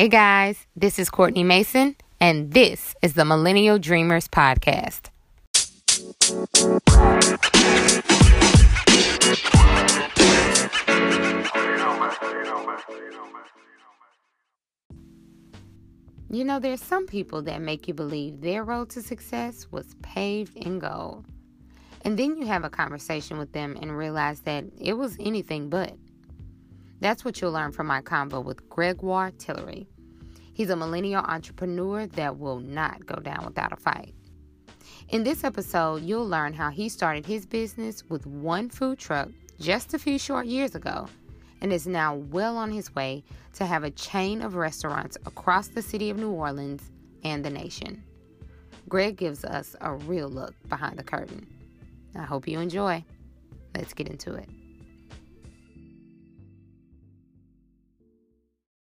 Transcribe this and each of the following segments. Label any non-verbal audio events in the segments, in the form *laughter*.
Hey guys, this is Courtney Mason, and this is the Millennial Dreamers Podcast. You know, there's some people that make you believe their road to success was paved in gold. And then you have a conversation with them and realize that it was anything but. That's what you'll learn from my convo with Gregoire Tillery. He's a millennial entrepreneur that will not go down without a fight. In this episode, you'll learn how he started his business with one food truck just a few short years ago and is now well on his way to have a chain of restaurants across the city of New Orleans and the nation. Greg gives us a real look behind the curtain. I hope you enjoy. Let's get into it.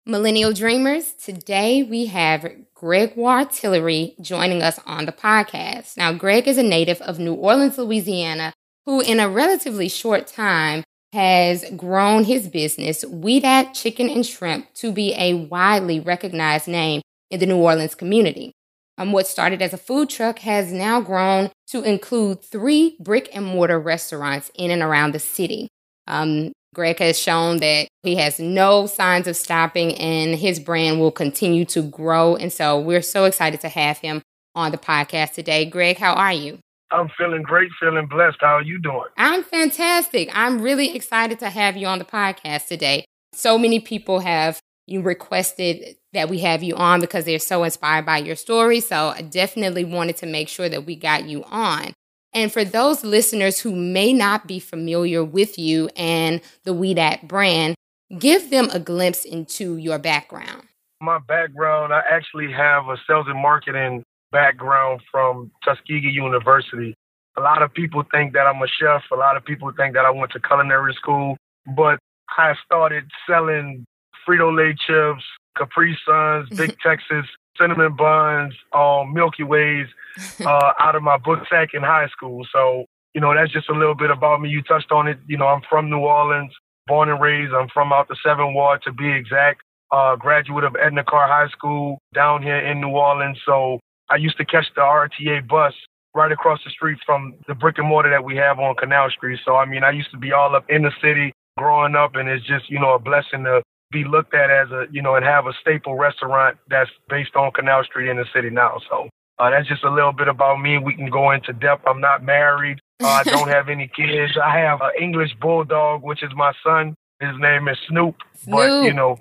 Millennial Dreamers, today we have Gregoire Tillery joining us on the podcast. Now, Greg is a native of New Orleans, Louisiana, who in a relatively short time has grown his business, We Dat Chicken and Shrimp, to be a widely recognized name in the New Orleans community. Um, what started as a food truck has now grown to include three brick and mortar restaurants in and around the city. Um, Greg has shown that he has no signs of stopping and his brand will continue to grow. And so we're so excited to have him on the podcast today. Greg, how are you? I'm feeling great, feeling blessed. How are you doing? I'm fantastic. I'm really excited to have you on the podcast today. So many people have you requested that we have you on because they're so inspired by your story. So I definitely wanted to make sure that we got you on. And for those listeners who may not be familiar with you and the We Dat brand, give them a glimpse into your background. My background, I actually have a sales and marketing background from Tuskegee University. A lot of people think that I'm a chef. A lot of people think that I went to culinary school, but I started selling Frito Lay chips, Capri Suns, *laughs* Big Texas, cinnamon buns, um, Milky Ways *laughs* uh, out of my book sack in high school. So, you know, that's just a little bit about me. You touched on it. You know, I'm from New Orleans, born and raised. I'm from out the Seventh Ward to be exact. Uh, graduate of Edna Karr High School down here in New Orleans. So I used to catch the RTA bus right across the street from the brick and mortar that we have on Canal Street. So I mean, I used to be all up in the city growing up, and it's just you know a blessing to be looked at as a you know and have a staple restaurant that's based on Canal Street in the city now. So uh, that's just a little bit about me. We can go into depth. I'm not married. Uh, I don't have any kids. I have an English bulldog, which is my son. His name is Snoop, Snoop. but you know,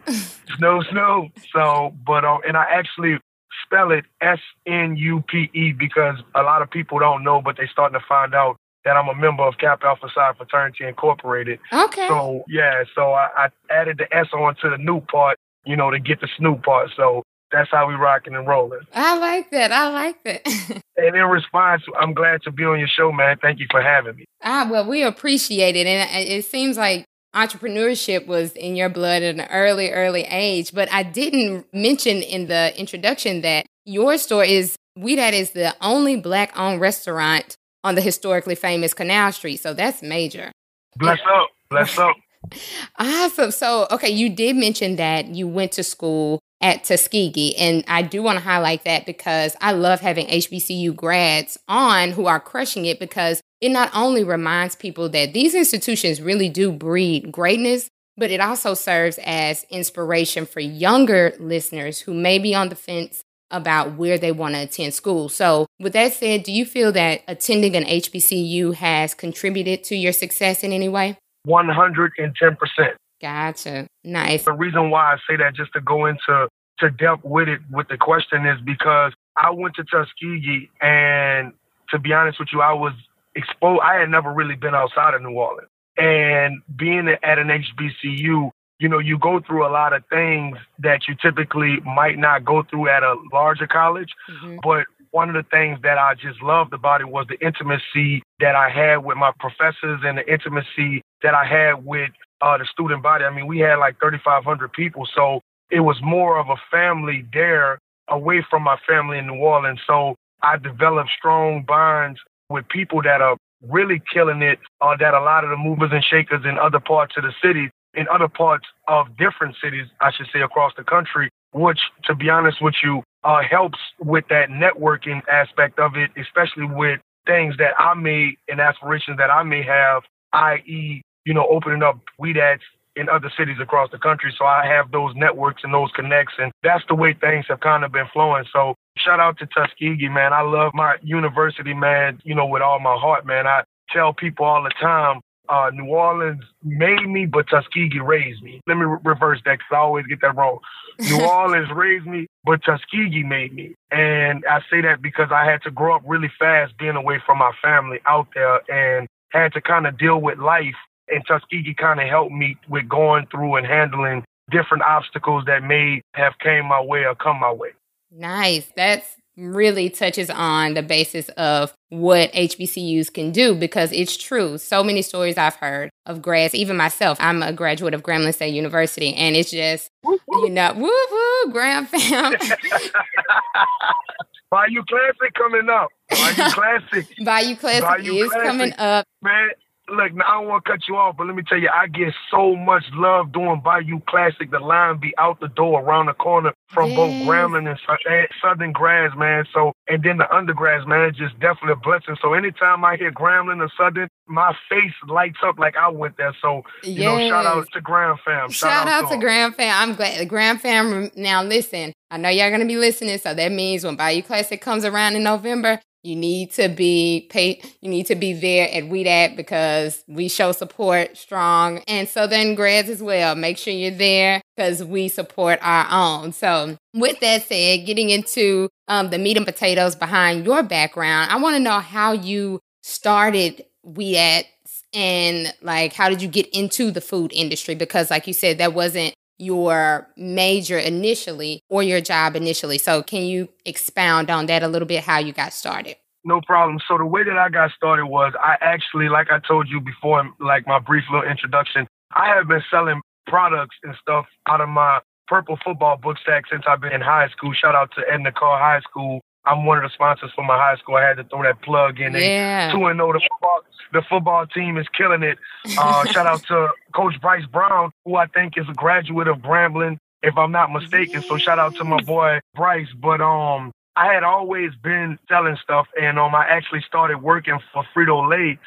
Snoop Snoop. So, but uh, and I actually spell it S N U P E because a lot of people don't know, but they're starting to find out that I'm a member of Kappa Alpha Psi Fraternity Incorporated. Okay. So yeah, so I, I added the S on to the new part, you know, to get the Snoop part. So that's how we rocking and rolling. I like that. I like that. *laughs* and in response, I'm glad to be on your show, man. Thank you for having me. Ah, well, we appreciate it, and it seems like entrepreneurship was in your blood at an early, early age. But I didn't mention in the introduction that your store is WeDat is the only black owned restaurant on the historically famous Canal Street. So that's major. Bless up. Bless up. *laughs* awesome. So, okay, you did mention that you went to school at Tuskegee. And I do want to highlight that because I love having HBCU grads on who are crushing it because it not only reminds people that these institutions really do breed greatness, but it also serves as inspiration for younger listeners who may be on the fence about where they want to attend school. So, with that said, do you feel that attending an HBCU has contributed to your success in any way? 110%. Gotcha. Nice. The reason why I say that, just to go into to depth with it, with the question, is because I went to Tuskegee, and to be honest with you, I was exposed. I had never really been outside of New Orleans, and being at an HBCU, you know, you go through a lot of things that you typically might not go through at a larger college. Mm-hmm. But one of the things that I just loved about it was the intimacy that I had with my professors and the intimacy that I had with uh, the student body. I mean, we had like 3,500 people, so it was more of a family there away from my family in New Orleans. So I developed strong bonds with people that are really killing it, uh, that a lot of the movers and shakers in other parts of the city in other parts of different cities, I should say, across the country, which, to be honest with you, uh, helps with that networking aspect of it, especially with things that I may and aspirations that I may have, i.e., you know, opening up WeDats in other cities across the country. So I have those networks and those connects, and that's the way things have kind of been flowing. So shout out to Tuskegee, man. I love my university, man, you know, with all my heart, man. I tell people all the time, uh, New Orleans made me, but Tuskegee raised me. Let me re- reverse that because I always get that wrong. New *laughs* Orleans raised me, but Tuskegee made me. And I say that because I had to grow up really fast being away from my family out there and had to kind of deal with life and Tuskegee kind of helped me with going through and handling different obstacles that may have came my way or come my way. Nice. That's really touches on the basis of what HBCUs can do because it's true. So many stories I've heard of grads, even myself. I'm a graduate of Grambling State University, and it's just, you know, woo woo, Gram fam. *laughs* Bayou Classic coming up. Bayou *laughs* Classic. Bayou Classic Bayou is Classic. coming up. Man, look, now I don't want to cut you off, but let me tell you, I get so much love doing Bayou Classic. The line be out the door around the corner from yes. both Grambling and Southern grads, man. So, and then the undergrads, man, it's just definitely a blessing. So anytime I hear Grambling or Southern, my face lights up like I went there. So, you yes. know, shout out to Gram Fam. Shout, shout out, out, to Gram Fam. I'm glad the Gram Fam. Now, listen, I know y'all gonna be listening, so that means when Bayou Classic comes around in November, you need to be paid. You need to be there at WEDAT because we show support strong and Southern grads as well. Make sure you're there because we support our own. So, with that said, getting into um, the meat and potatoes behind your background, I want to know how you started WEDAT and like how did you get into the food industry? Because, like you said, that wasn't your major initially or your job initially. So, can you expound on that a little bit, how you got started? No problem. So, the way that I got started was I actually, like I told you before, like my brief little introduction, I have been selling products and stuff out of my purple football book sack since I've been in high school. Shout out to Edna Karr High School. I'm one of the sponsors for my high school. I had to throw that plug in. Yeah. Two and zero. Oh, the football, the football team is killing it. Uh, *laughs* shout out to Coach Bryce Brown, who I think is a graduate of Grambling, if I'm not mistaken. So shout out to my boy Bryce. But um, I had always been selling stuff, and um, I actually started working for Frito Lay,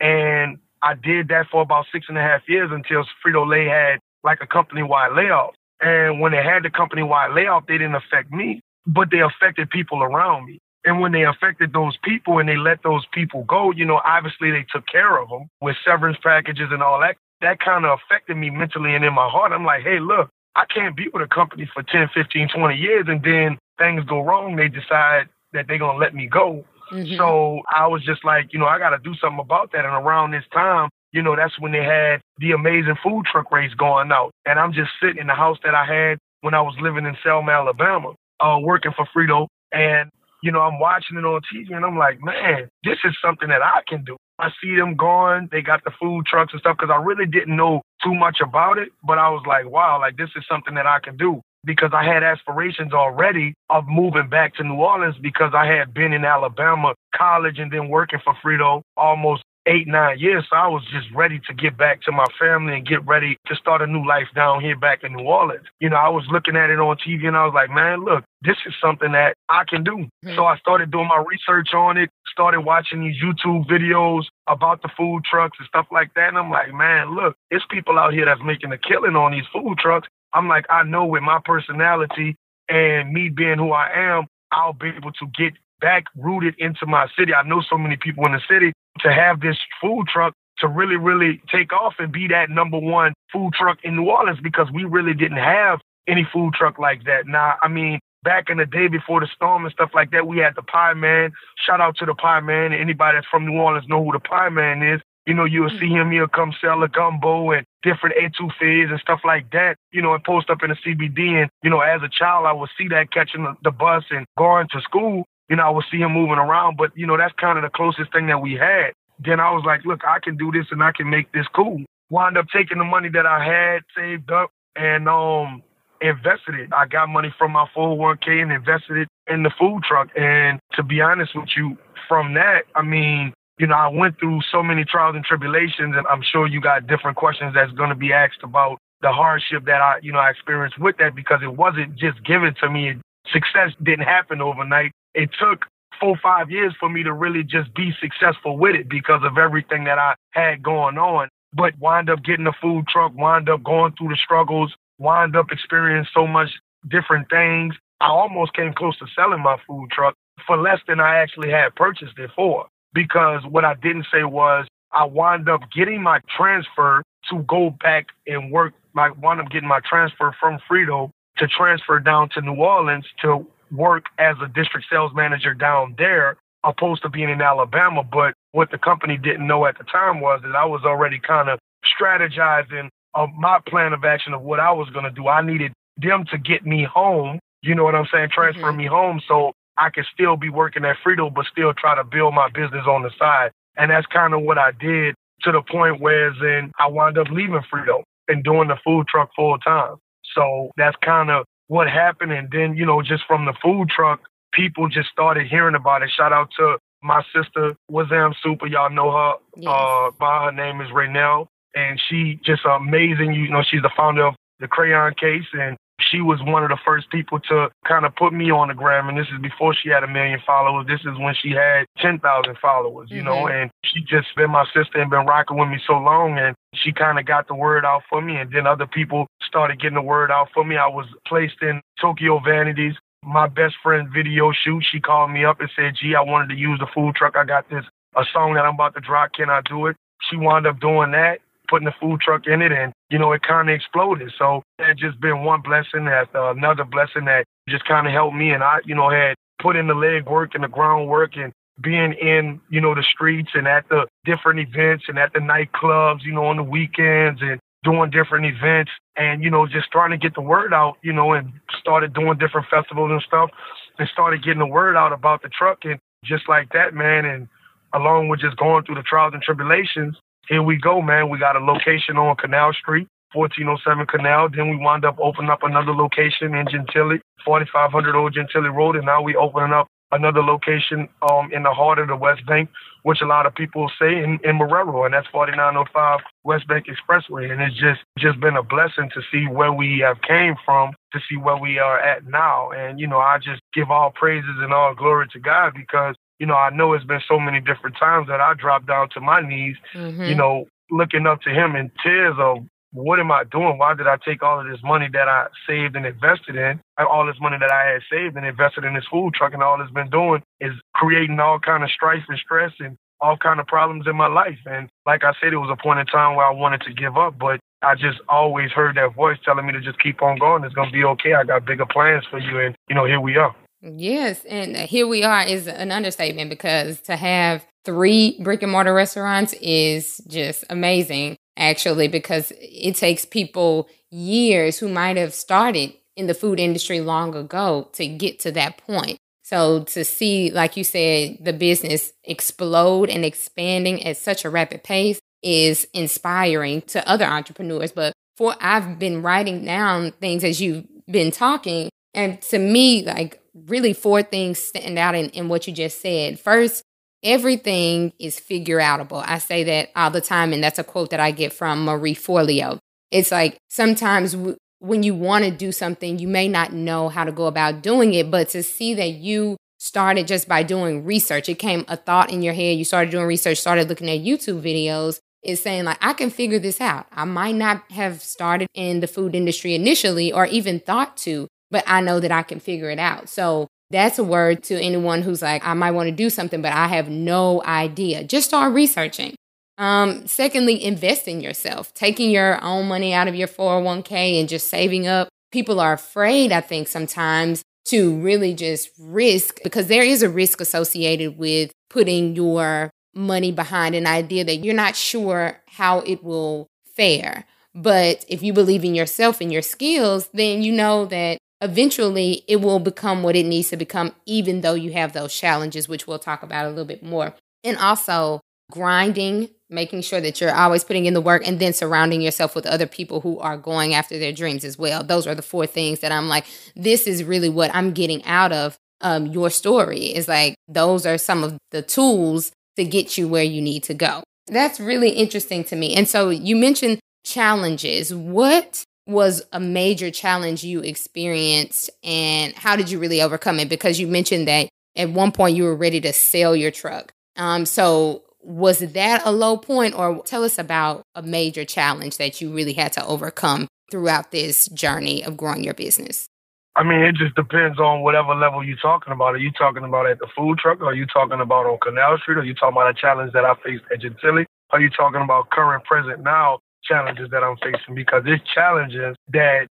and I did that for about six and a half years until Frito Lay had like a company wide layoff. And when they had the company wide layoff, they didn't affect me, but they affected people around me. And when they affected those people and they let those people go, you know, obviously they took care of them with severance packages and all that. That kind of affected me mentally and in my heart. I'm like, hey, look, I can't be with a company for 10, 15, 20 years and then things go wrong. They decide that they're going to let me go. Mm-hmm. So I was just like, you know, I got to do something about that. And around this time, you know, that's when they had the amazing food truck race going out. And I'm just sitting in the house that I had when I was living in Selma, Alabama, uh, working for Frito. And you know, I'm watching it on TV and I'm like, man, this is something that I can do. I see them going. They got the food trucks and stuff because I really didn't know too much about it. But I was like, wow, like this is something that I can do because I had aspirations already of moving back to New Orleans because I had been in Alabama college and then working for Frito almost eight, nine years. So I was just ready to get back to my family and get ready to start a new life down here back in New Orleans. You know, I was looking at it on TV and I was like, man, look, this is something that I can do. Mm-hmm. So I started doing my research on it, started watching these YouTube videos about the food trucks and stuff like that. And I'm like, man, look, it's people out here that's making a killing on these food trucks. I'm like, I know with my personality and me being who I am, I'll be able to get back rooted into my city. I know so many people in the city to have this food truck to really, really take off and be that number one food truck in New Orleans because we really didn't have any food truck like that. Now, I mean, back in the day before the storm and stuff like that, we had the Pie Man. Shout out to the Pie Man. Anybody that's from New Orleans know who the Pie Man is. You know, you'll see him, he'll come sell a gumbo and different etouffees and stuff like that, you know, and post up in the CBD. And, you know, as a child, I would see that catching the, the bus and going to school you know, I would see him moving around, but you know, that's kind of the closest thing that we had. Then I was like, look, I can do this and I can make this cool. Wind up taking the money that I had saved up and um invested it. I got money from my 401k and invested it in the food truck. And to be honest with you, from that, I mean, you know, I went through so many trials and tribulations, and I'm sure you got different questions that's going to be asked about the hardship that I, you know, I experienced with that because it wasn't just given to me. Success didn't happen overnight. It took four, five years for me to really just be successful with it because of everything that I had going on. But wind up getting a food truck, wind up going through the struggles, wind up experiencing so much different things. I almost came close to selling my food truck for less than I actually had purchased it for. Because what I didn't say was I wind up getting my transfer to go back and work. I wound up getting my transfer from Frito to transfer down to New Orleans to work as a district sales manager down there, opposed to being in Alabama. But what the company didn't know at the time was that I was already kind of strategizing of my plan of action of what I was going to do. I needed them to get me home. You know what I'm saying? Transfer mm-hmm. me home so I could still be working at Frito, but still try to build my business on the side. And that's kind of what I did to the point where then I wound up leaving Frito and doing the food truck full time. So that's kind of what happened. And then, you know, just from the food truck, people just started hearing about it. Shout out to my sister, Wazam Super. Y'all know her. Yes. Uh, by her name is Raynell. And she just amazing. You know, she's the founder of the Crayon Case. And she was one of the first people to kind of put me on the gram. And this is before she had a million followers. This is when she had 10,000 followers, you mm-hmm. know, and she just been my sister and been rocking with me so long. And she kind of got the word out for me. And then other people started getting the word out for me. I was placed in Tokyo Vanity's. My best friend video shoot, she called me up and said, gee, I wanted to use the food truck. I got this, a song that I'm about to drop. Can I do it? She wound up doing that putting the food truck in it, and you know it kind of exploded. So it just been one blessing after another blessing that just kind of helped me, and I, you know, had put in the leg work and the groundwork and being in, you know, the streets and at the different events and at the nightclubs, you know, on the weekends and doing different events and, you know, just trying to get the word out, you know, and started doing different festivals and stuff and started getting the word out about the truck and just like that, man. And along with just going through the trials and tribulations, here we go, man. We got a location on Canal Street, 1407 Canal. Then we wind up opening up another location in Gentilly, 4500 Old Gentilly Road. And now we opening up another location um, in the heart of the West Bank, which a lot of people say in, in Marrero, and that's 4905 West Bank Expressway. And it's just just been a blessing to see where we have came from to see where we are at now. And you know, I just give all praises and all glory to God because you know, I know it's been so many different times that I dropped down to my knees, mm-hmm. you know, looking up to him in tears of what am I doing? Why did I take all of this money that I saved and invested in, all this money that I had saved and invested in this food truck, and all it's been doing is creating all kind of strife and stress and all kind of problems in my life. And like I said, it was a point in time where I wanted to give up, but I just always heard that voice telling me to just keep on going. It's gonna be okay. I got bigger plans for you, and you know, here we are. Yes, and here we are is an understatement because to have three brick and mortar restaurants is just amazing, actually, because it takes people years who might have started in the food industry long ago to get to that point. So to see, like you said, the business explode and expanding at such a rapid pace is inspiring to other entrepreneurs. But for I've been writing down things as you've been talking, and to me, like really four things stand out in, in what you just said. First, everything is figure outable. I say that all the time, and that's a quote that I get from Marie Forleo. It's like sometimes w- when you want to do something, you may not know how to go about doing it, but to see that you started just by doing research, it came a thought in your head, you started doing research, started looking at YouTube videos, is saying like I can figure this out. I might not have started in the food industry initially or even thought to, but I know that I can figure it out. So that's a word to anyone who's like, I might want to do something, but I have no idea. Just start researching. Um, secondly, invest in yourself, taking your own money out of your 401k and just saving up. People are afraid, I think, sometimes to really just risk because there is a risk associated with putting your money behind an idea that you're not sure how it will fare. But if you believe in yourself and your skills, then you know that eventually it will become what it needs to become, even though you have those challenges, which we'll talk about a little bit more. And also grinding, making sure that you're always putting in the work, and then surrounding yourself with other people who are going after their dreams as well. Those are the four things that I'm like, this is really what I'm getting out of um, your story. Is like, those are some of the tools to get you where you need to go. That's really interesting to me. And so you mentioned challenges. What was a major challenge you experienced and how did you really overcome it? Because you mentioned that at one point you were ready to sell your truck. Um, so was that a low point or tell us about a major challenge that you really had to overcome throughout this journey of growing your business? I mean, it just depends on whatever level you're talking about. Are you talking about at the food truck? Are you talking about on Canal Street? Are you talking about a challenge that I faced at Gentilly? Are you talking about current, present, now challenges that I'm facing? Because it's challenges that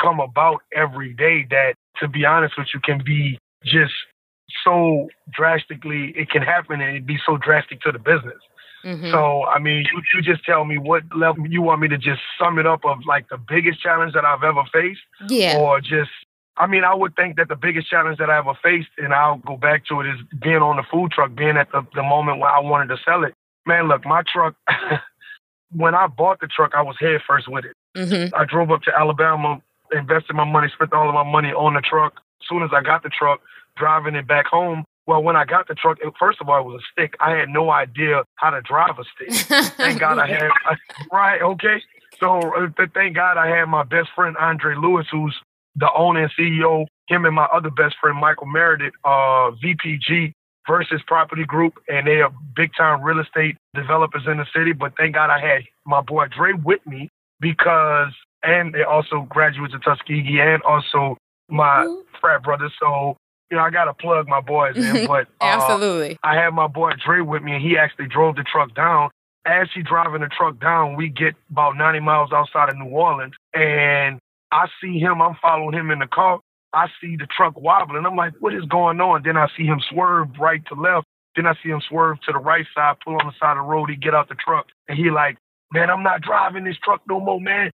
come about every day that, to be honest with you, can be just so drastically, it can happen and it be so drastic to the business. Mm-hmm. So, I mean, you, you just tell me what level you want me to just sum it up of like the biggest challenge that I've ever faced. Yeah. Or just, I mean, I would think that the biggest challenge that I ever faced, and I'll go back to it, is being on the food truck, being at the, the moment when I wanted to sell it. Man, look, my truck, *laughs* when I bought the truck, I was head first with it. Mm-hmm. I drove up to Alabama, invested my money, spent all of my money on the truck. As soon as I got the truck, driving it back home. Well, when I got the truck, it, first of all, it was a stick. I had no idea how to drive a stick. *laughs* thank God I had, *laughs* right, okay. So uh, thank God I had my best friend, Andre Lewis, who's the owner and CEO, him and my other best friend, Michael Meredith, uh, VPG versus Property Group, and they are big time real estate developers in the city. But thank God I had my boy Dre with me because, and they also graduates of Tuskegee and also my mm-hmm. frat brother. So you know, I gotta plug my boys in, *laughs* but uh, absolutely, I had my boy Dre with me, and he actually drove the truck down. As he driving the truck down, we get about 90 miles outside of New Orleans, and I see him. I'm following him in the car. I see the truck wobbling. I'm like, what is going on? Then I see him swerve right to left. Then I see him swerve to the right side, pull on the side of the road. He get out the truck, and he like, man, I'm not driving this truck no more, man.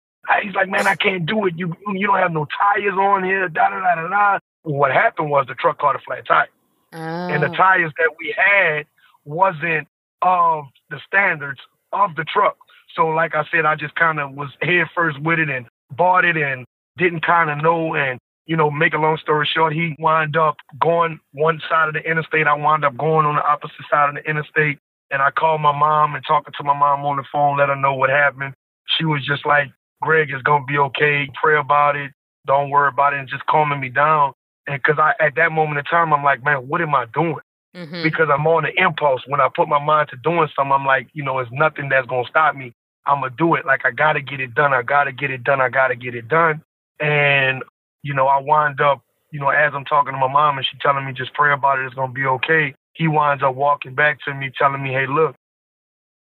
He's like, man, I can't do it. You you don't have no tires on here. Da da da da da what happened was the truck caught a flat tire. Oh. And the oh. tires that we had wasn't of the standards of the truck. So like I said, I just kind of was head first with it and bought it and didn't kind of know. And, you know, make a long story short, he wound up going one side of the interstate. I wound up going on the opposite side of the interstate. And I called my mom and talking to my mom on the phone, let her know what happened. She was just like, Greg is going to be okay. Pray about it. Don't worry about it. And just calming me down. And because I, at that moment in time, I'm like, man, what am I doing? Mm-hmm. Because I'm on the impulse. When I put my mind to doing something, I'm like, you know, it's nothing that's gonna stop me. I'm gonna do it. Like I gotta get it done. I gotta get it done. I gotta get it done. And you know, I wind up, you know, as I'm talking to my mom and she telling me just pray about it. It's gonna be okay. He winds up walking back to me, telling me, hey, look,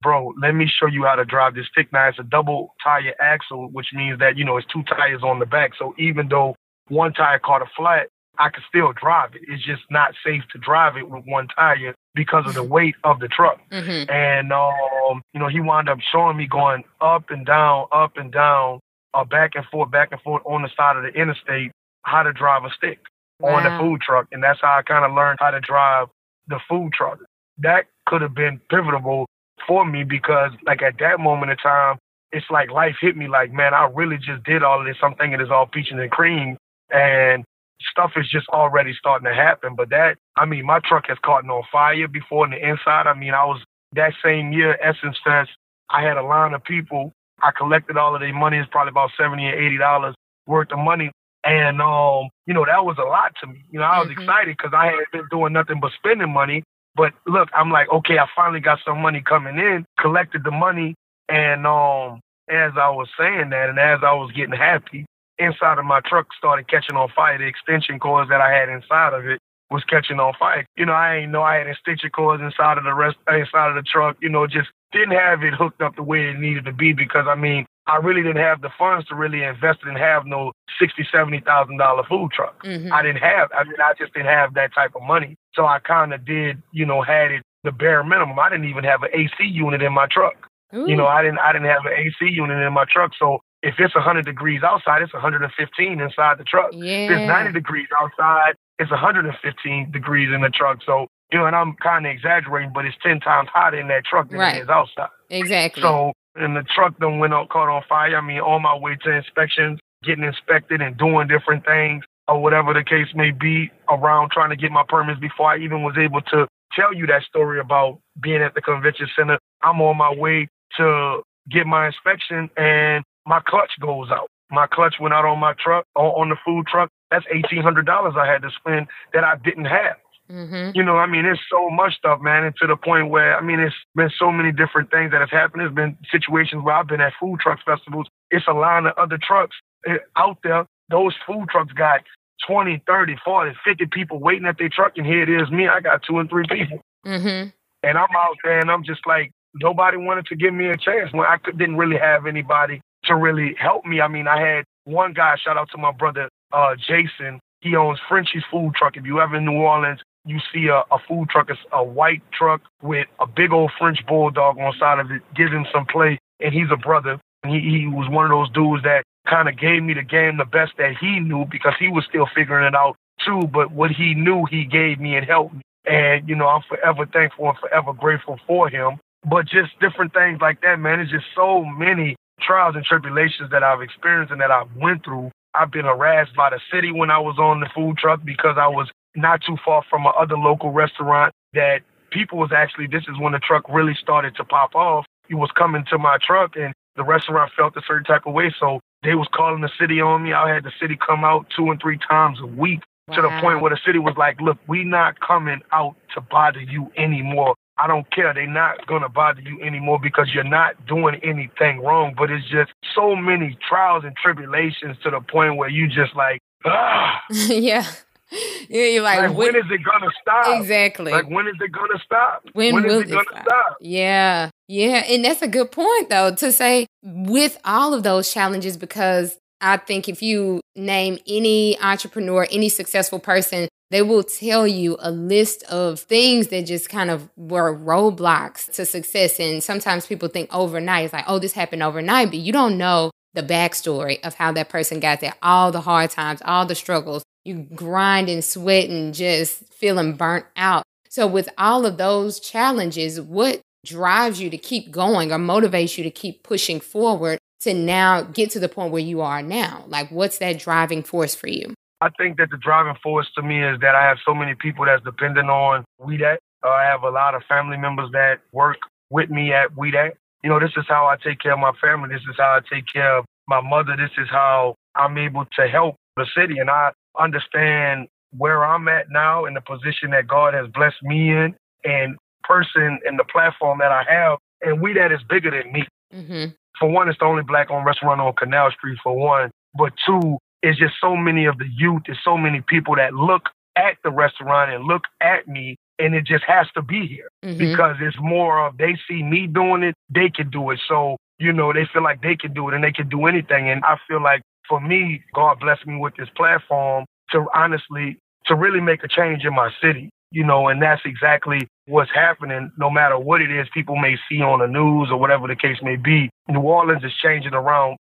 bro, let me show you how to drive this stick. Now it's a double tire axle, which means that you know it's two tires on the back. So even though one tire caught a flat, I can still drive it. It's just not safe to drive it with one tire because of the weight of the truck. Mm-hmm. And um, you know, he wound up showing me going up and down, up and down, uh, back and forth, back and forth on the side of the interstate, how to drive a stick wow. on the food truck. And that's how I kind of learned how to drive the food truck. That could have been pivotal for me because, like, at that moment in time, it's like life hit me like, man, I really just did all of this. I'm thinking it's all peaches and cream. And stuff is just already starting to happen. But that, I mean, my truck has caught on fire before on the inside. I mean, I was that same year, Essence Fest, I had a line of people. I collected all of their money. It's probably about seventy or eighty dollars worth of money. And um, you know, that was a lot to me. You know, I was mm-hmm. excited because I had been doing nothing but spending money. But look, I'm like, okay, I finally got some money coming in, collected the money, and um, as I was saying that, and as I was getting happy, inside of my truck started catching on fire. The extension cords that I had inside of it was catching on fire. You know, I ain't know I had extension cords inside of the rest inside of the truck. You know, just didn't have it hooked up the way it needed to be because I mean, I really didn't have the funds to really invest and have no sixty, seventy thousand dollar food truck. Mm-hmm. I didn't have. I mean, I just didn't have that type of money. So I kind of did, you know, had it the bare minimum. I didn't even have an AC unit in my truck. Ooh. You know, I didn't. I didn't have an AC unit in my truck, so if it's 100 degrees outside, it's 115 inside the truck. Yeah. If it's 90 degrees outside, it's 115 degrees in the truck. So, you know, and I'm kind of exaggerating, but it's 10 times hotter in that truck than right. it is outside. Exactly. So, and the truck then went out, caught on fire. I mean, on my way to inspections, getting inspected and doing different things or whatever the case may be around trying to get my permits before I even was able to tell you that story about being at the convention center. I'm on my way to get my inspection and my clutch goes out. My clutch went out on my truck, on the food truck. That's $1,800 I had to spend that I didn't have. Mm-hmm. You know, I mean, there's so much stuff, man, and to the point where, I mean, it's been so many different things that has happened. There's been situations where I've been at food truck festivals. It's a line of other trucks eh, out there. Those food trucks got 20, 30, 40, 50 people waiting at their truck, and here it is me. I got two and three people. Mm-hmm. And I'm out there, and I'm just like, nobody wanted to give me a chance when I could, didn't really have anybody to really help me. I mean, I had one guy, shout out to my brother, uh, Jason. He owns Frenchie's Food Truck. If you ever in New Orleans, you see a, a food truck, it's a white truck with a big old French bulldog on side of it. Him some play, and he's a brother. And he, he was one of those dudes that kind of gave me the game the best that he knew because he was still figuring it out too. But what he knew, he gave me and helped me. And, you know, I'm forever thankful and forever grateful for him. But just different things like that, man. It's just so many trials and tribulations that I've experienced and that I've went through. I've been harassed by the city when I was on the food truck because I was not too far from a other local restaurant that people was actually this is when the truck really started to pop off. He was coming to my truck and the restaurant felt a certain type of way. So they was calling the city on me. I had the city come out two and three times a week wow. to the point where the city was like, look, we not coming out to bother you anymore. I don't care. They're not going to bother you anymore because you're not doing anything wrong. But it's just so many trials and tribulations to the point where you just like, ah. *laughs* yeah. *laughs* Yeah, you're like, like when, when is it gonna stop? Exactly. Like when is it gonna stop? When, when will is it gonna stop? stop? Yeah, yeah, and that's a good point though to say with all of those challenges because I think if you name any entrepreneur, any successful person, they will tell you a list of things that just kind of were roadblocks to success. And sometimes people think overnight, it's like, oh, this happened overnight, but you don't know the backstory of how that person got there, all the hard times, all the struggles, you grind and sweat and just feeling burnt out. So, with all of those challenges, what drives you to keep going or motivates you to keep pushing forward to now get to the point where you are now? Like, what's that driving force for you? I think that the driving force to me is that I have so many people that's dependent on WeDat. Uh, I have a lot of family members that work with me at WeDat. You know, this is how I take care of my family. This is how I take care of my mother. This is how I'm able to help the city. And I understand where I'm at now in the position that God has blessed me in and person and the platform that I have. And WeDat is bigger than me. Mm-hmm. For one, it's the only black owned restaurant on Canal Street, for one. But two, it's just so many of the youth, there's so many people that look at the restaurant and look at me and it just has to be here mm-hmm. because it's more of they see me doing it, they can do it. So, you know, they feel like they can do it and they can do anything. And I feel like for me, God blessed me with this platform to honestly, to really make a change in my city, you know, and that's exactly what's happening no matter what it is people may see on the news or whatever the case may be. New Orleans is changing around.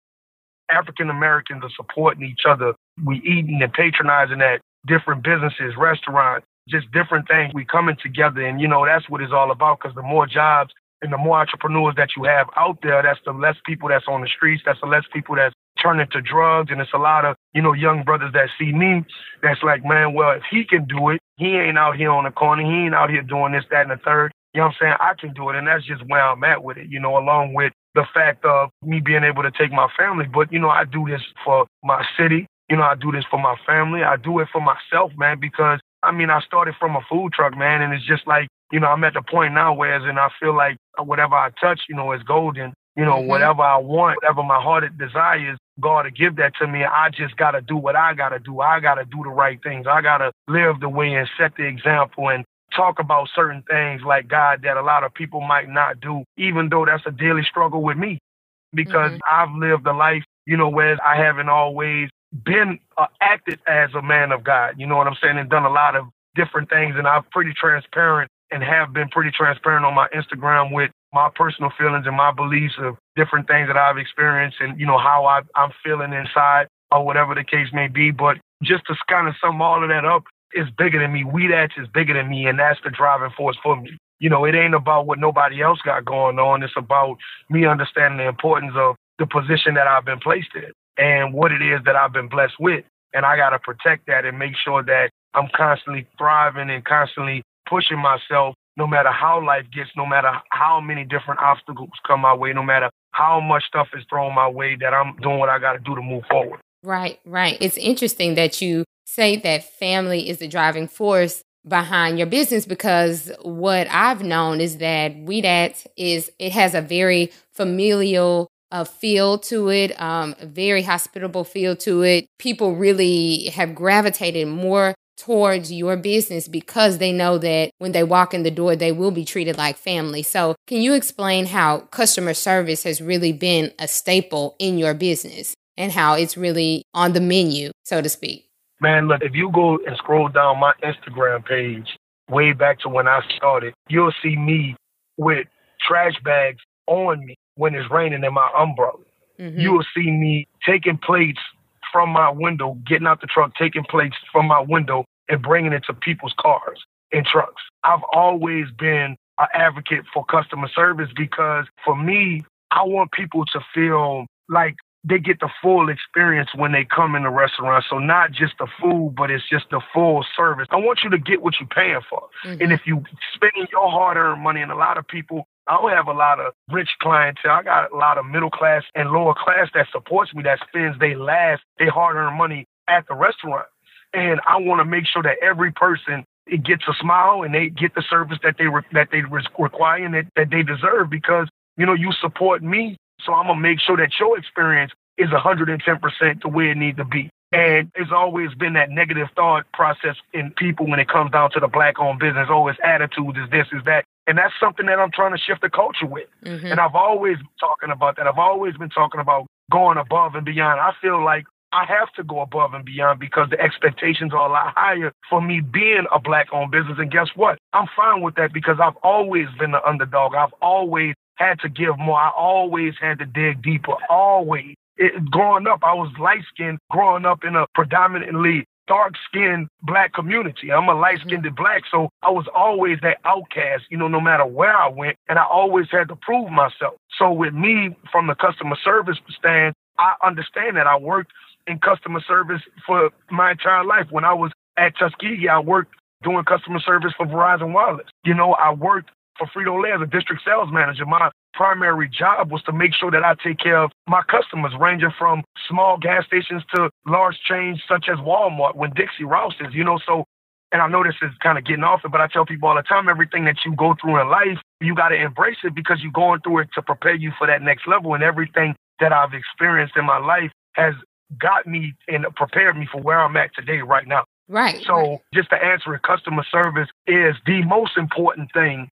African Americans are supporting each other. We eating and patronizing at different businesses, restaurants, just different things. We coming together and, you know, that's what it's all about because the more jobs and the more entrepreneurs that you have out there, that's the less people that's on the streets. That's the less people that's turning to drugs. And it's a lot of, you know, young brothers that see me that's like, man, well, if he can do it, he ain't out here on the corner. He ain't out here doing this, that, and the third. You know what I'm saying? I can do it. And that's just where I'm at with it, you know, along with the fact of me being able to take my family. But, you know, I do this for my city. You know, I do this for my family. I do it for myself, man, because I mean, I started from a food truck, man, and it's just like, you know, I'm at the point now where, as and I feel like whatever I touch, you know, is golden. You know, mm-hmm. whatever I want, whatever my heart desires, God to give that to me. I just got to do what I got to do. I got to do the right things. I got to live the way and set the example and talk about certain things like God that a lot of people might not do, even though that's a daily struggle with me because mm-hmm. I've lived a life, you know, where I haven't always been uh, acted as a man of God. You know what I'm saying? And done a lot of different things. And I'm pretty transparent and have been pretty transparent on my Instagram with my personal feelings and my beliefs of different things that I've experienced and, you know, how I, I'm feeling inside or whatever the case may be. But just to kind of sum all of that up, it's bigger than me. WeDat's is bigger than me, and that's the driving force for me. You know, it ain't about what nobody else got going on. It's about me understanding the importance of the position that I've been placed in and what it is that I've been blessed with. And I got to protect that and make sure that I'm constantly thriving and constantly pushing myself no matter how life gets, no matter how many different obstacles come my way, no matter how much stuff is thrown my way, that I'm doing what I got to do to move forward. Right, right. It's interesting that you say that family is the driving force behind your business because what I've known is that WeDat is it has a very familial uh, feel to it, um, very hospitable feel to it. People really have gravitated more towards your business because they know that when they walk in the door, they will be treated like family. So, can you explain how customer service has really been a staple in your business and how it's really on the menu, so to speak? Man, look, if you go and scroll down my Instagram page way back to when I started, you'll see me with trash bags on me when it's raining in my umbrella. Mm-hmm. You will see me taking plates from my window, getting out the truck, taking plates from my window and bringing it to people's cars and trucks. I've always been an advocate for customer service because for me, I want people to feel like they get the full experience when they come in the restaurant. So not just the food, but it's just the full service. I want you to get what you're paying for. Mm-hmm. And if you spending your hard earned money, and a lot of people I don't have a lot of rich clientele. I got a lot of middle class and lower class that supports me, that spends their last, their hard earned money at the restaurant. And I want to make sure that every person it gets a smile and they get the service that they re- that they require and that, that they deserve because you know you support me, so I'm gonna make sure that your experience is 110% the way it needs to be. And it's always been that negative thought process in people when it comes down to the black owned business. Oh, Always attitudes is this, is that. And that's something that I'm trying to shift the culture with. Mm-hmm. And I've always been talking about that. I've always been talking about going above and beyond. I feel like I have to go above and beyond because the expectations are a lot higher for me being a black owned business. And guess what? I'm fine with that because I've always been the underdog. I've always had to give more. I always had to dig deeper. Always. It, growing up, I was light skinned, growing up in a predominantly dark skinned black community. I'm a light skinned mm-hmm. black, so I was always that outcast, you know, no matter where I went, and I always had to prove myself. So with me, from the customer service stand, I understand that I worked in customer service for my entire life. When I was at Tuskegee, I worked doing customer service for Verizon Wireless. You know, I worked for Frito Lay as a district sales manager. My primary job was to make sure that I take care of my customers, ranging from small gas stations to large chains such as Walmart, Winn-Dixie Rouse's, you know. So, and I know this is kind of getting off it, but I tell people all the time everything that you go through in life, you got to embrace it because you're going through it to prepare you for that next level. And everything that I've experienced in my life has got me and prepared me for where I'm at today, right now. Right. So, right. just to answer it, customer service is the most important thing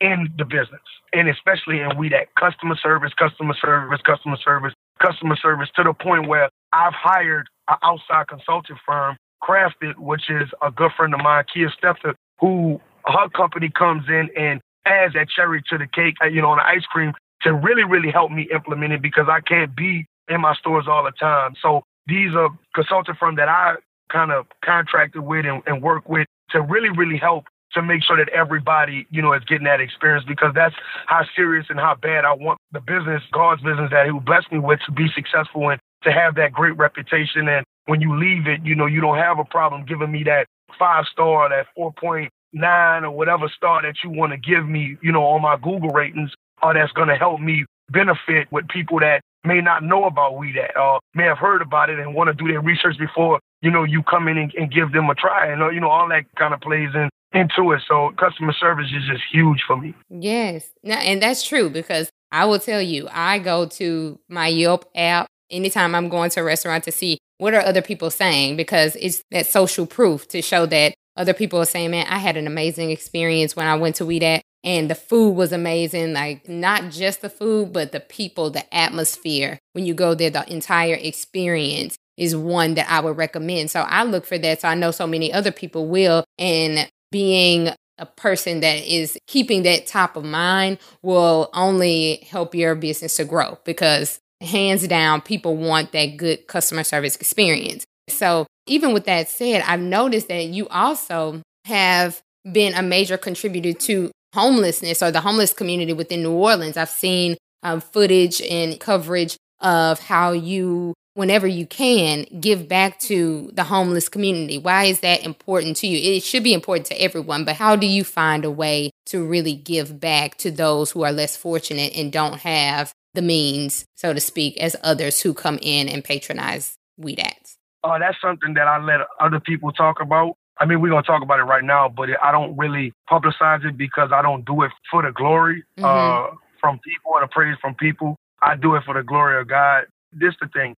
in the business, and especially in WeDat customer service, customer service, customer service, customer service to the point where I've hired an outside consulting firm, Crafted, which is a good friend of mine, Kia Stepter, who her company comes in and adds that cherry to the cake, uh, you know, on the ice cream to really, really help me implement it because I can't be in my stores all the time. So these are consulting firm that I kind of contracted with and, and work with to really, really help to make sure that everybody, you know, is getting that experience because that's how serious and how bad I want the business, God's business that He blessed me with to be successful and to have that great reputation. And when you leave it, you know, you don't have a problem giving me that five star, or that 4.9 or whatever star that you want to give me, you know, on my Google ratings, or that's going to help me benefit with people that may not know about WeDat or may have heard about it and want to do their research before, you know, you come in and, and give them a try. And, uh, you know, all that kind of plays in into it. So customer service is just huge for me. Yes. Now, and that's true because I will tell you, I go to my Yelp app anytime I'm going to a restaurant to see what are other people saying because it's that social proof to show that other people are saying, man, I had an amazing experience when I went to WeDat and the food was amazing. Like not just the food, but the people, the atmosphere. When you go there, the entire experience is one that I would recommend. So I look for that. So I know so many other people will. And being a person that is keeping that top of mind will only help your business to grow because hands down, people want that good customer service experience. So, even with that said, I've noticed that you also have been a major contributor to homelessness or the homeless community within New Orleans. I've seen um, footage and coverage of how you whenever you can, give back to the homeless community? Why is that important to you? It should be important to everyone, but how do you find a way to really give back to those who are less fortunate and don't have the means, so to speak, as others who come in and patronize WeDat's? Oh, that's something that I let other people talk about. I mean, we're gonna talk about it right now, but I don't really publicize it because I don't do it for the glory mm-hmm. uh, from people and the praise from people. I do it for the glory of God. This the thing.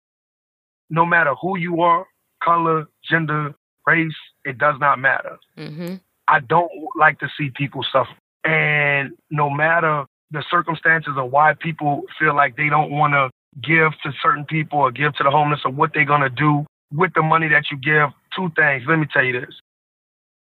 No matter who you are, color, gender, race, it does not matter. Mm-hmm. I don't like to see people suffer. And no matter the circumstances of why people feel like they don't want to give to certain people or give to the homeless or what they're going to do with the money that you give, two things. Let me tell you this.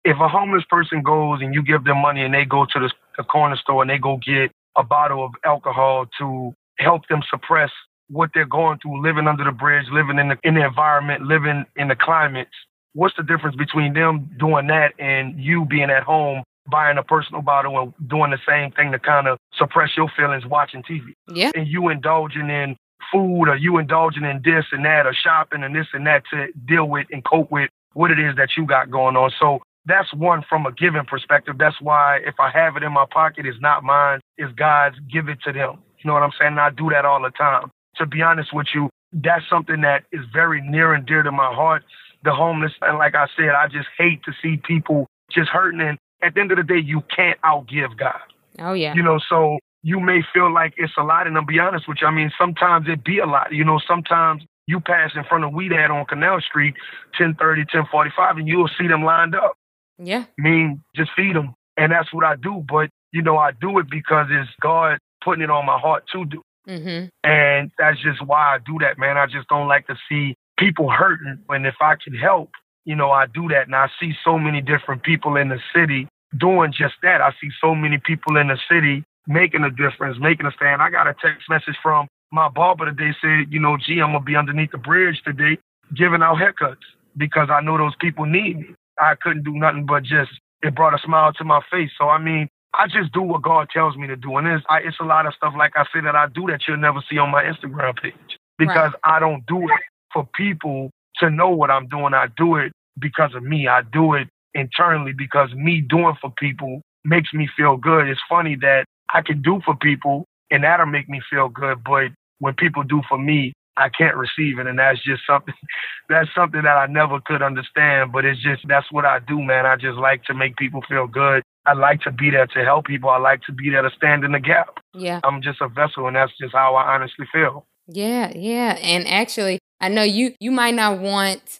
If a homeless person goes and you give them money and they go to the, the corner store and they go get a bottle of alcohol to help them suppress what they're going through, living under the bridge, living in the in the environment, living in the climates. What's the difference between them doing that and you being at home buying a personal bottle and doing the same thing to kind of suppress your feelings watching TV? Yeah. And you indulging in food or you indulging in this and that or shopping and this and that to deal with and cope with what it is that you got going on. So that's one from a giving perspective. That's why if I have it in my pocket, it's not mine, it's God's. Give it to them. You know what I'm saying? And I do that all the time. To be honest with you, that's something that is very near and dear to my heart. The homeless, and like I said, I just hate to see people just hurting. And at the end of the day, you can't outgive God. Oh yeah. You know, so you may feel like it's a lot, and I'll be honest with you. I mean, sometimes it be a lot. You know, sometimes you pass in front of WeDat on Canal Street, 1030, 1045, and you'll see them lined up. Yeah. I mean, just feed them. And that's what I do. But, you know, I do it because it's God putting it on my heart to do. Mm-hmm. And that's just why I do that, man. I just don't like to see people hurting. And if I can help, you know, I do that. And I see so many different people in the city doing just that. I see so many people in the city making a difference, making a stand. I got a text message from my barber today said, you know, gee, I'm gonna be underneath the bridge today giving out haircuts because I know those people need me. I couldn't do nothing but just it brought a smile to my face. So I mean, I just do what God tells me to do, and it's I, it's a lot of stuff like I say that I do that you'll never see on my Instagram page because right. I don't do it for people to know what I'm doing. I do it because of me. I do it internally because me doing for people makes me feel good. It's funny that I can do for people and that'll make me feel good, but when people do for me, I can't receive it, and that's just something. *laughs* That's something that I never could understand, but it's just that's what I do, man. I just like to make people feel good. I like to be there to help people. I like to be there to stand in the gap. Yeah, I'm just a vessel, and that's just how I honestly feel. Yeah, yeah, and actually, I know you. You might not want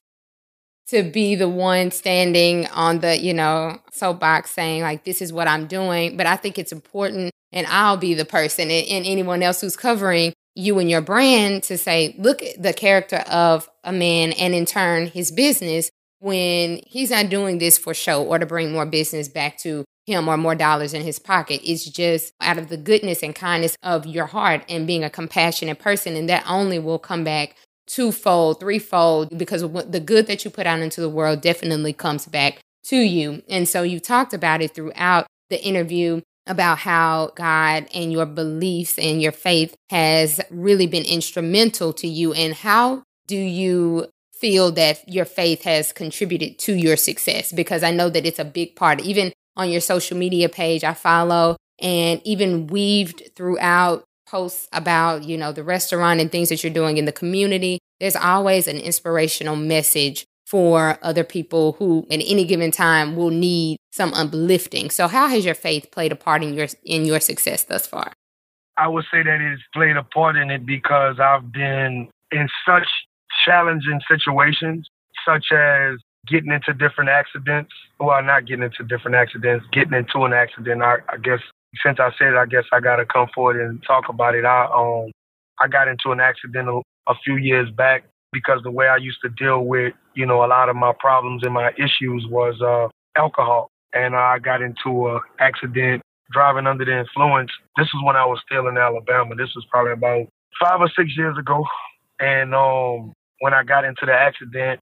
to be the one standing on the you know soapbox saying like this is what I'm doing, but I think it's important, and I'll be the person, and, and anyone else who's covering you and your brand to say, look at the character of a man and in turn his business when he's not doing this for show or to bring more business back to him or more dollars in his pocket. It's just out of the goodness and kindness of your heart and being a compassionate person. And that only will come back twofold, threefold, because the good that you put out into the world definitely comes back to you. And so you talked about it throughout the interview about how God and your beliefs and your faith has really been instrumental to you. And how do you feel that your faith has contributed to your success? Because I know that it's a big part, even on your social media page, I follow and even weaved throughout posts about, you know, the restaurant and things that you're doing in the community. There's always an inspirational message for other people who at any given time will need some uplifting. So how has your faith played a part in your in your success thus far? I would say that it's played a part in it because I've been in such challenging situations, such as getting into different accidents. Well, not getting into different accidents, getting into an accident. I, I guess since I said it, I guess I got to come forward and talk about it. I um I got into an accident a, a few years back because the way I used to deal with, you know, a lot of my problems and my issues was uh, alcohol. And I got into an accident driving under the influence. This was when I was still in Alabama. This was probably about five or six years ago. And um, when I got into the accident,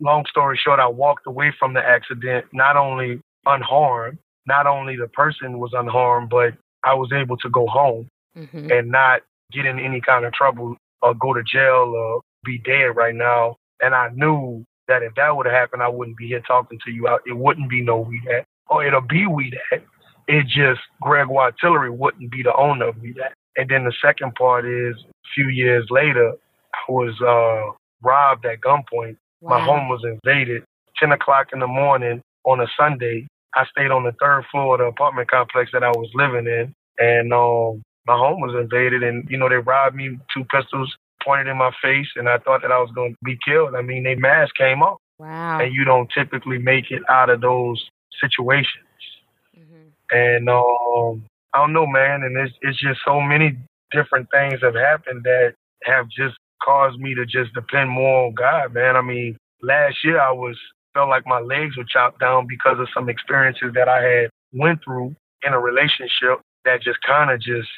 long story short, I walked away from the accident, not only unharmed, not only the person was unharmed, but I was able to go home mm-hmm. and not get in any kind of trouble or go to jail or be dead right now. And I knew that if that would have happened, I wouldn't be here talking to you. It wouldn't be no WeDat. Or it'll be We That. It just, Gregoire Tillery wouldn't be the owner of WeDat. And then the second part is a few years later, I was uh, robbed at gunpoint. Wow. My home was invaded. 10 o'clock in the morning on a Sunday, I stayed on the third floor of the apartment complex that I was living in. And um, my home was invaded. And, you know, they robbed me, two pistols pointed in my face. And I thought that I was going to be killed. I mean, they mask came off. Wow. And you don't typically make it out of those situations. Mm-hmm. And um, I don't know, man. And it's, it's just so many different things have happened that have just caused me to just depend more on God, man. I mean, last year I was felt like my legs were chopped down because of some experiences that I had went through in a relationship that just kind of just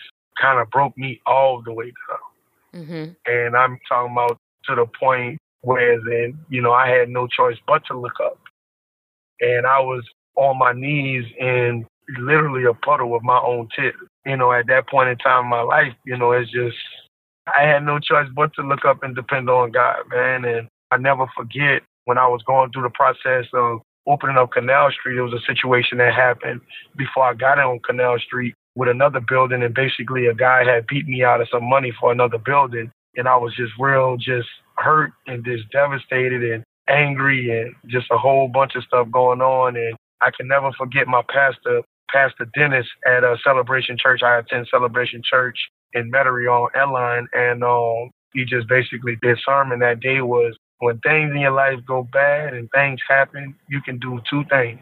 kind of broke me all the way down. Mm-hmm. And I'm talking about to the point where then, you know, I had no choice but to look up. And I was on my knees in literally a puddle of my own tears. You know, at that point in time in my life, you know, it's just I had no choice but to look up and depend on God, man. And I never forget when I was going through the process of opening up Canal Street, it was a situation that happened before I got on Canal Street with another building. And basically, a guy had beat me out of some money for another building. And I was just real, just hurt and just devastated and angry and just a whole bunch of stuff going on. And I can never forget my pastor, Pastor Dennis at a Celebration Church. I attend Celebration Church in Metairie on Airline. And um, he just basically, his sermon that day was when things in your life go bad and things happen, you can do two things.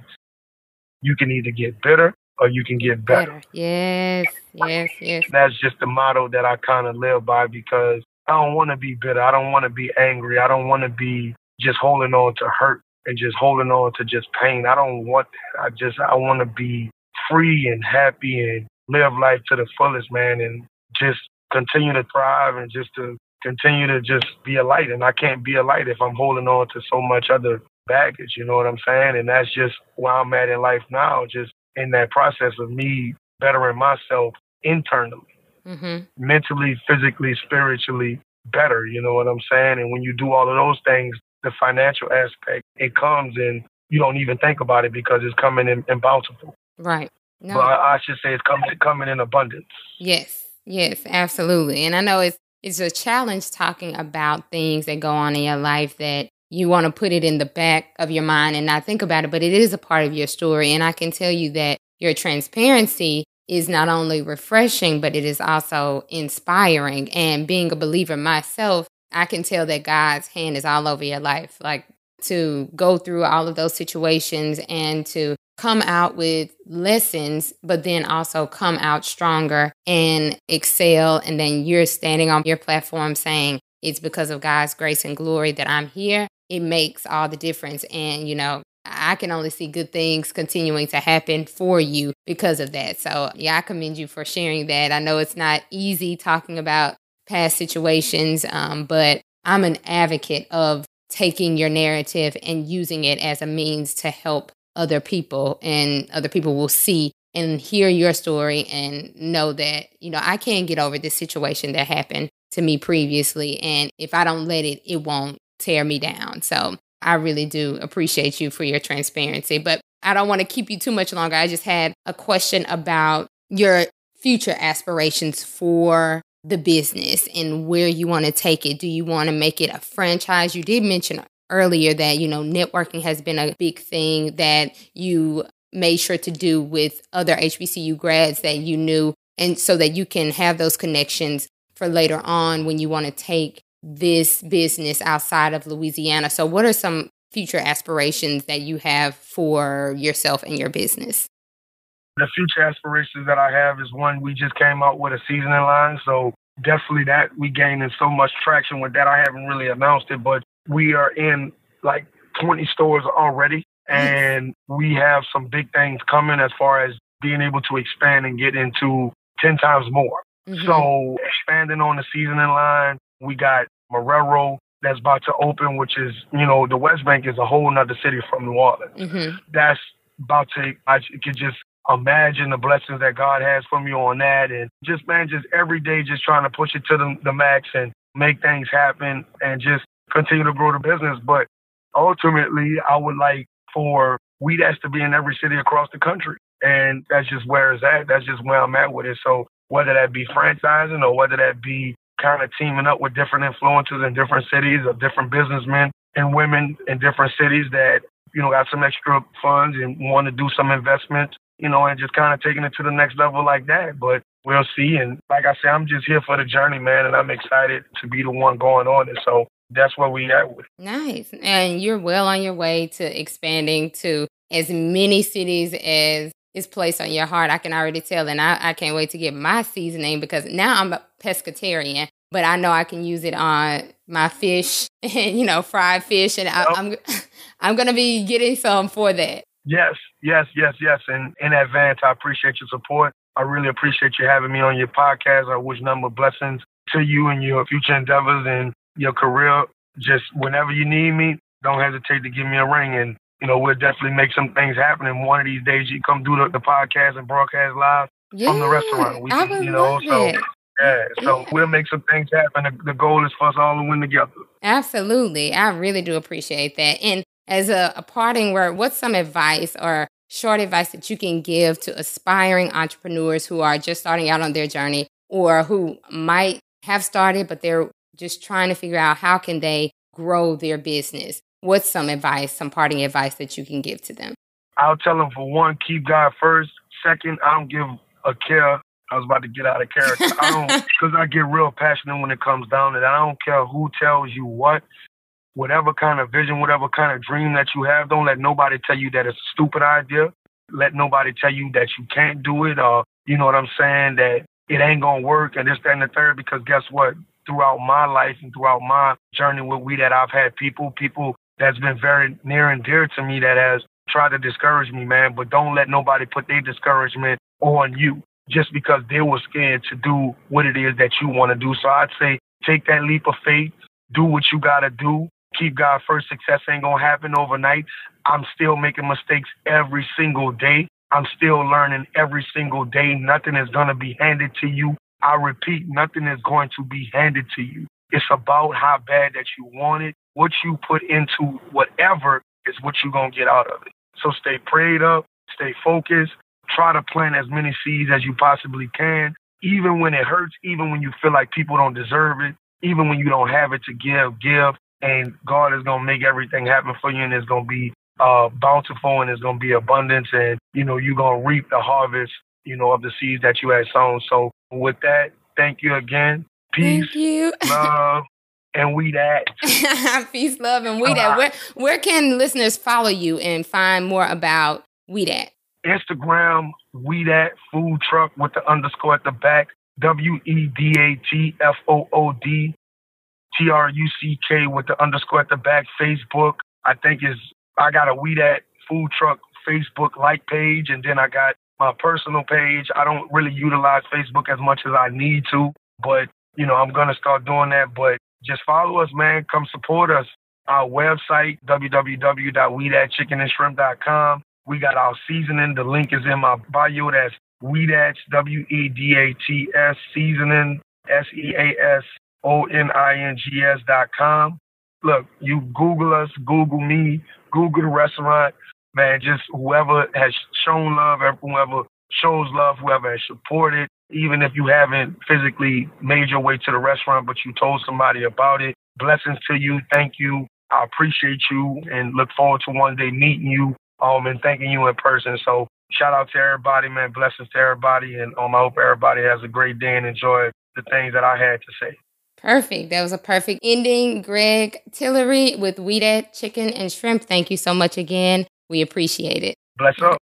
You can either get bitter or you can get better. better. Yes, yes, yes. That's just the motto that I kind of live by because I don't want to be bitter. I don't want to be angry. I don't want to be just holding on to hurt and just holding on to just pain. I don't want that. I just I want to be free and happy and live life to the fullest, man, and just continue to thrive and just to continue to just be a light. And I can't be a light if I'm holding on to so much other baggage, you know what I'm saying? And that's just where I'm at in life now, just in that process of me bettering myself internally, mm-hmm. mentally, physically, spiritually better, you know what I'm saying? And when you do all of those things, the financial aspect, it comes and you don't even think about it because it's coming in, in bountiful. Right. No. But I, I should say it's coming coming in abundance. Yes. Yes, absolutely. And I know it's it's a challenge talking about things that go on in your life that you want to put it in the back of your mind and not think about it, but it is a part of your story. And I can tell you that your transparency is not only refreshing, but it is also inspiring. And being a believer myself, I can tell that God's hand is all over your life. Like to go through all of those situations and to come out with lessons, but then also come out stronger and excel. And then you're standing on your platform saying, it's because of God's grace and glory that I'm here. It makes all the difference. And, you know, I can only see good things continuing to happen for you because of that. So, yeah, I commend you for sharing that. I know it's not easy talking about past situations, um, but I'm an advocate of taking your narrative and using it as a means to help other people and other people will see and hear your story and know that you know I can't get over this situation that happened to me previously and if I don't let it it won't tear me down. So I really do appreciate you for your transparency, but I don't want to keep you too much longer. I just had a question about your future aspirations for the business and where you want to take it. Do you want to make it a franchise? You did mention earlier that, you know, networking has been a big thing that you made sure to do with other HBCU grads that you knew, and so that you can have those connections for later on when you want to take this business outside of Louisiana. So, what are some future aspirations that you have for yourself and your business? The future aspirations that I have is one, we just came out with a seasoning line. So, definitely that we gaining so much traction with that. I haven't really announced it, but we are in like 20 stores already, and we have some big things coming as far as being able to expand and get into 10 times more. Mm-hmm. So, expanding on the seasoning line, we got Marrero that's about to open, which is, you know, the West Bank is a whole nother city from New Orleans. Mm-hmm. That's about to, I could just imagine the blessings that God has for me on that. And just, man, just every day, just trying to push it to the, the max and make things happen, and just continue to grow the business. But ultimately, I would like for WeDat's to be in every city across the country. And that's just where it's at. That's just where I'm at with it. So whether that be franchising or whether that be kind of teaming up with different influencers in different cities or different businessmen and women in different cities that, you know, got some extra funds and want to do some investments, you know, and just kind of taking it to the next level like that. But we'll see. And like I said, I'm just here for the journey, man, and I'm excited to be the one going on it. So that's where we at with. Nice. And you're well on your way to expanding to as many cities as is placed on your heart. I can already tell. And I, I can't wait to get my seasoning because now I'm a pescatarian, but I know I can use it on my fish *laughs* and, you know, fried fish. And I, oh. I'm, I'm going to be getting some for that. Yes, yes, yes, yes. And in advance, I appreciate your support. I really appreciate you having me on your podcast. I wish number blessings to you and your future endeavors and your career. Just whenever you need me, don't hesitate to give me a ring and you know, we'll definitely make some things happen. And one of these days, you come do the, the podcast and broadcast live yeah, from the restaurant. We I would you know, love so. It. Yeah, so yeah. we'll make some things happen. The, the, goal is for us all to win together. Absolutely. I really do appreciate that. And as a, a parting word, what's some advice or short advice that you can give to aspiring entrepreneurs who are just starting out on their journey or who might have started, but they're just trying to figure out how can they grow their business? What's some advice, some parting advice that you can give to them? I'll tell them for one, keep God first. Second, I don't give a care. I was about to get out of character. I don't, *laughs* because I get real passionate when it comes down to that. I don't care who tells you what, whatever kind of vision, whatever kind of dream that you have. Don't let nobody tell you that it's a stupid idea. Let nobody tell you that you can't do it, or you know what I'm saying, that it ain't gonna work, and this, that, and the third. Because guess what? Throughout my life and throughout my journey with WeDat I've had people, people that's been very near and dear to me that has tried to discourage me, man. But don't let nobody put their discouragement on you just because they were scared to do what it is that you want to do. So I'd say take that leap of faith, do what you got to do. Keep God first. Success ain't going to happen overnight. I'm still making mistakes every single day. I'm still learning every single day. Nothing is going to be handed to you. I repeat, nothing is going to be handed to you. It's about how bad that you want it what you put into whatever is what you're going to get out of it. So stay prayed up, stay focused, try to plant as many seeds as you possibly can, even when it hurts, even when you feel like people don't deserve it, even when you don't have it to give, give. And God is going to make everything happen for you and it's going to be uh, bountiful and it's going to be abundance and, you know, you're going to reap the harvest, you know, of the seeds that you had sown. So with that, thank you again. Peace, thank you. *laughs* love, and WeDat. *laughs* Peace, love, and WeDat. Uh, where where can listeners follow you and find more about WeDat? Instagram, WeDat food truck with the underscore at the back. W E D A T F O O D T R U C K with the underscore at the back. Facebook, I think is I got a WeDat food truck Facebook like page, and then I got my personal page. I don't really utilize Facebook as much as I need to, but you know I'm gonna start doing that. But just follow us, man. Come support us. Our website, www.wedatchickenandshrimp.com. We got our seasoning. The link is in my bio. That's WeDats, W-E-D-A-T-S, seasoning, S-E-A-S-O-N-I-N-G-S dot com. Look, you Google us, Google me, Google the restaurant. Man, just whoever has shown love, whoever shows love, whoever has supported, even if you haven't physically made your way to the restaurant, but you told somebody about it. Blessings to you. Thank you. I appreciate you and look forward to one day meeting you um, and thanking you in person. So shout out to everybody, man. Blessings to everybody. And um, I hope everybody has a great day and enjoy the things that I had to say. Perfect. That was a perfect ending. Greg Tillery with WeDat Chicken and Shrimp. Thank you so much again. We appreciate it. Bless up.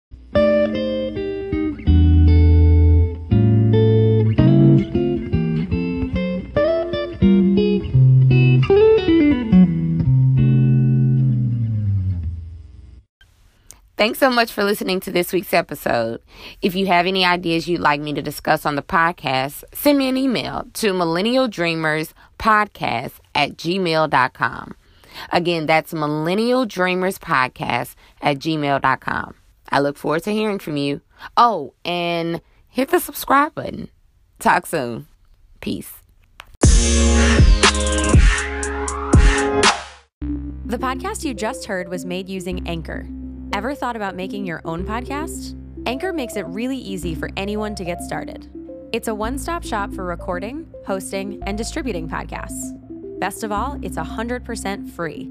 Thanks so much for listening to this week's episode. If you have any ideas you'd like me to discuss on the podcast, send me an email to millennialdreamerspodcast at gmail.com. Again, that's millennialdreamerspodcast at gmail.com. I look forward to hearing from you. Oh, and hit the subscribe button. Talk soon. Peace. The podcast you just heard was made using Anchor. Ever thought about making your own podcast? Anchor makes it really easy for anyone to get started. It's a one stop shop for recording, hosting, and distributing podcasts. Best of all, it's 100% free.